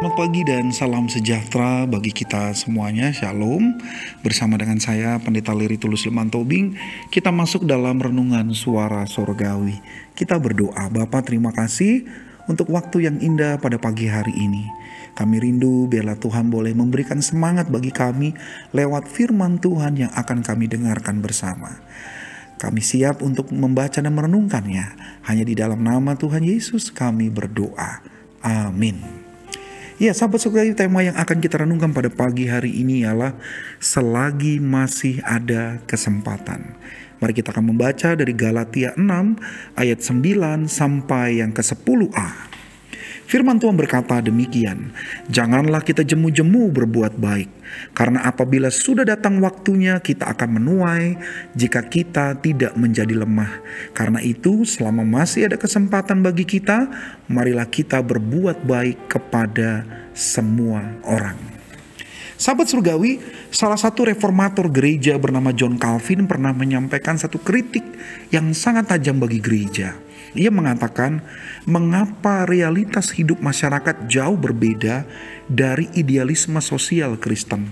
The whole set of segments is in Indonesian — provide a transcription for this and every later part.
Selamat pagi dan salam sejahtera bagi kita semuanya. Shalom. Bersama dengan saya Pendeta Leri Tulus Leman Tobing, kita masuk dalam renungan suara sorgawi. Kita berdoa, Bapak terima kasih untuk waktu yang indah pada pagi hari ini. Kami rindu biarlah Tuhan boleh memberikan semangat bagi kami lewat firman Tuhan yang akan kami dengarkan bersama. Kami siap untuk membaca dan merenungkannya. Hanya di dalam nama Tuhan Yesus kami berdoa. Amin. Ya, sahabat sekali tema yang akan kita renungkan pada pagi hari ini ialah selagi masih ada kesempatan. Mari kita akan membaca dari Galatia 6 ayat 9 sampai yang ke-10a. Firman Tuhan berkata demikian, "Janganlah kita jemu-jemu berbuat baik, karena apabila sudah datang waktunya kita akan menuai jika kita tidak menjadi lemah. Karena itu, selama masih ada kesempatan bagi kita, marilah kita berbuat baik kepada semua orang." Sahabat surgawi, salah satu reformator gereja bernama John Calvin pernah menyampaikan satu kritik yang sangat tajam bagi gereja. Ia mengatakan, mengapa realitas hidup masyarakat jauh berbeda dari idealisme sosial Kristen.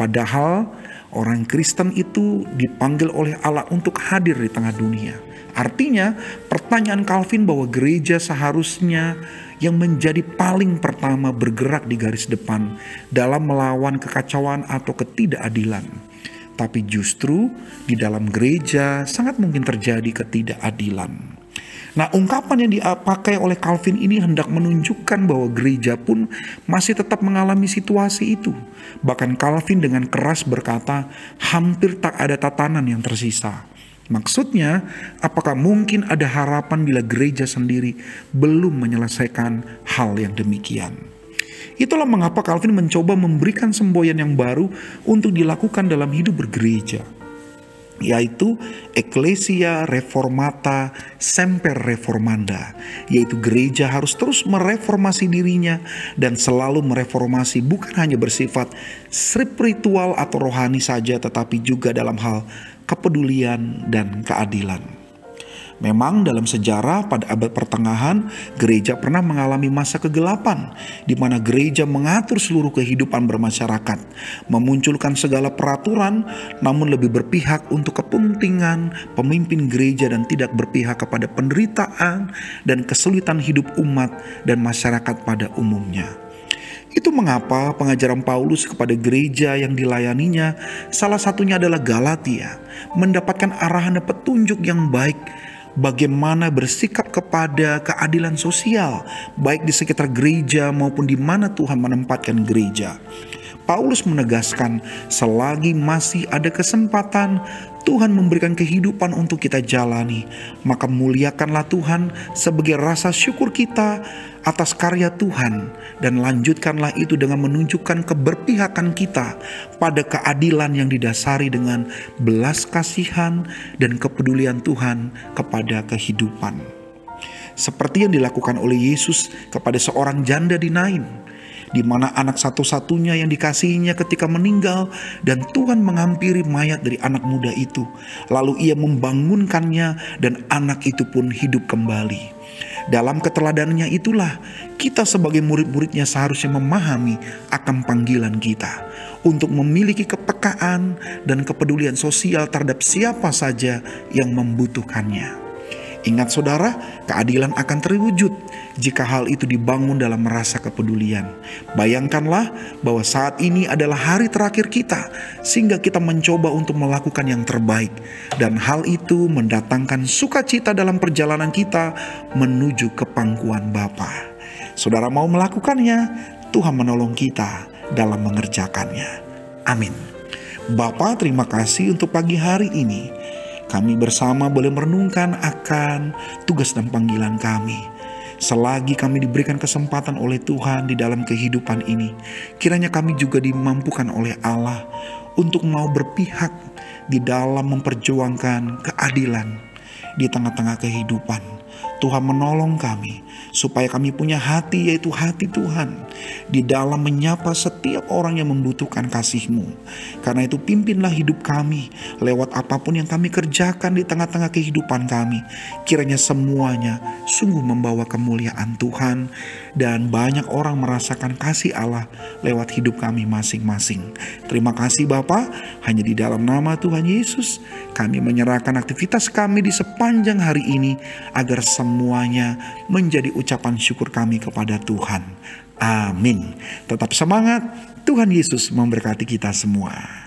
Padahal orang Kristen itu dipanggil oleh Allah untuk hadir di tengah dunia. Artinya, pertanyaan Calvin bahwa gereja seharusnya yang menjadi paling pertama bergerak di garis depan dalam melawan kekacauan atau ketidakadilan. Tapi justru di dalam gereja sangat mungkin terjadi ketidakadilan. Nah, ungkapan yang dipakai oleh Calvin ini hendak menunjukkan bahwa gereja pun masih tetap mengalami situasi itu. Bahkan Calvin dengan keras berkata, hampir tak ada tatanan yang tersisa. Maksudnya, apakah mungkin ada harapan bila gereja sendiri belum menyelesaikan hal yang demikian? Itulah mengapa Calvin mencoba memberikan semboyan yang baru untuk dilakukan dalam hidup bergereja yaitu Ecclesia Reformata Semper Reformanda, yaitu gereja harus terus mereformasi dirinya dan selalu mereformasi bukan hanya bersifat spiritual atau rohani saja tetapi juga dalam hal kepedulian dan keadilan. Memang dalam sejarah pada abad pertengahan, gereja pernah mengalami masa kegelapan di mana gereja mengatur seluruh kehidupan bermasyarakat, memunculkan segala peraturan namun lebih berpihak untuk kepentingan pemimpin gereja dan tidak berpihak kepada penderitaan dan kesulitan hidup umat dan masyarakat pada umumnya. Itu mengapa pengajaran Paulus kepada gereja yang dilayaninya, salah satunya adalah Galatia, mendapatkan arahan dan petunjuk yang baik bagaimana bersikap kepada keadilan sosial, baik di sekitar gereja maupun di mana Tuhan menempatkan gereja. Paulus menegaskan, selagi masih ada kesempatan, Tuhan memberikan kehidupan untuk kita jalani, maka muliakanlah Tuhan sebagai rasa syukur kita atas karya Tuhan, dan lanjutkanlah itu dengan menunjukkan keberpihakan kita pada keadilan yang didasari dengan belas kasihan dan kepedulian Tuhan kepada kehidupan. Seperti yang dilakukan oleh Yesus kepada seorang janda di Nain di mana anak satu-satunya yang dikasihinya ketika meninggal dan Tuhan menghampiri mayat dari anak muda itu. Lalu ia membangunkannya dan anak itu pun hidup kembali. Dalam keteladanannya itulah kita sebagai murid-muridnya seharusnya memahami akan panggilan kita untuk memiliki kepekaan dan kepedulian sosial terhadap siapa saja yang membutuhkannya. Ingat saudara, keadilan akan terwujud jika hal itu dibangun dalam rasa kepedulian. Bayangkanlah bahwa saat ini adalah hari terakhir kita, sehingga kita mencoba untuk melakukan yang terbaik. Dan hal itu mendatangkan sukacita dalam perjalanan kita menuju ke pangkuan Bapa. Saudara mau melakukannya, Tuhan menolong kita dalam mengerjakannya. Amin. Bapak terima kasih untuk pagi hari ini. Kami bersama boleh merenungkan akan tugas dan panggilan kami. Selagi kami diberikan kesempatan oleh Tuhan di dalam kehidupan ini, kiranya kami juga dimampukan oleh Allah untuk mau berpihak di dalam memperjuangkan keadilan di tengah-tengah kehidupan. Tuhan menolong kami supaya kami punya hati yaitu hati Tuhan di dalam menyapa setiap orang yang membutuhkan kasih-Mu. Karena itu pimpinlah hidup kami lewat apa pun yang kami kerjakan di tengah-tengah kehidupan kami. Kiranya semuanya sungguh membawa kemuliaan Tuhan dan banyak orang merasakan kasih Allah lewat hidup kami masing-masing. Terima kasih Bapak, hanya di dalam nama Tuhan Yesus kami menyerahkan aktivitas kami di sepanjang hari ini agar semuanya menjadi ucapan syukur kami kepada Tuhan. Amin. Tetap semangat, Tuhan Yesus memberkati kita semua.